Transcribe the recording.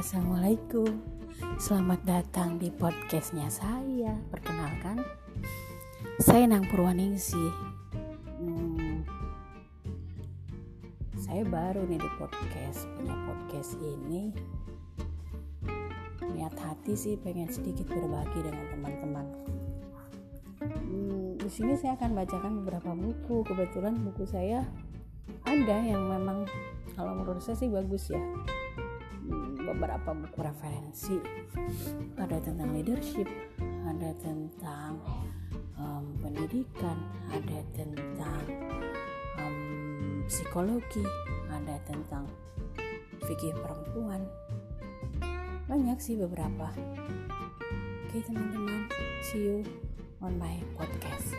Assalamualaikum. Selamat datang di podcastnya saya. Perkenalkan Saya Nang Purwaningsi hmm, Saya baru nih di podcast Punya podcast ini. Niat hati sih pengen sedikit berbagi dengan teman-teman. Hmm, Di sini saya akan bacakan beberapa buku. Kebetulan buku saya ada yang memang kalau menurut saya sih bagus ya beberapa buku referensi. Ada tentang leadership ada tentang um, pendidikan ada tentang um, psikologi ada tentang fikih perempuan. Banyak sih beberapa. Oke teman-teman see you on my podcast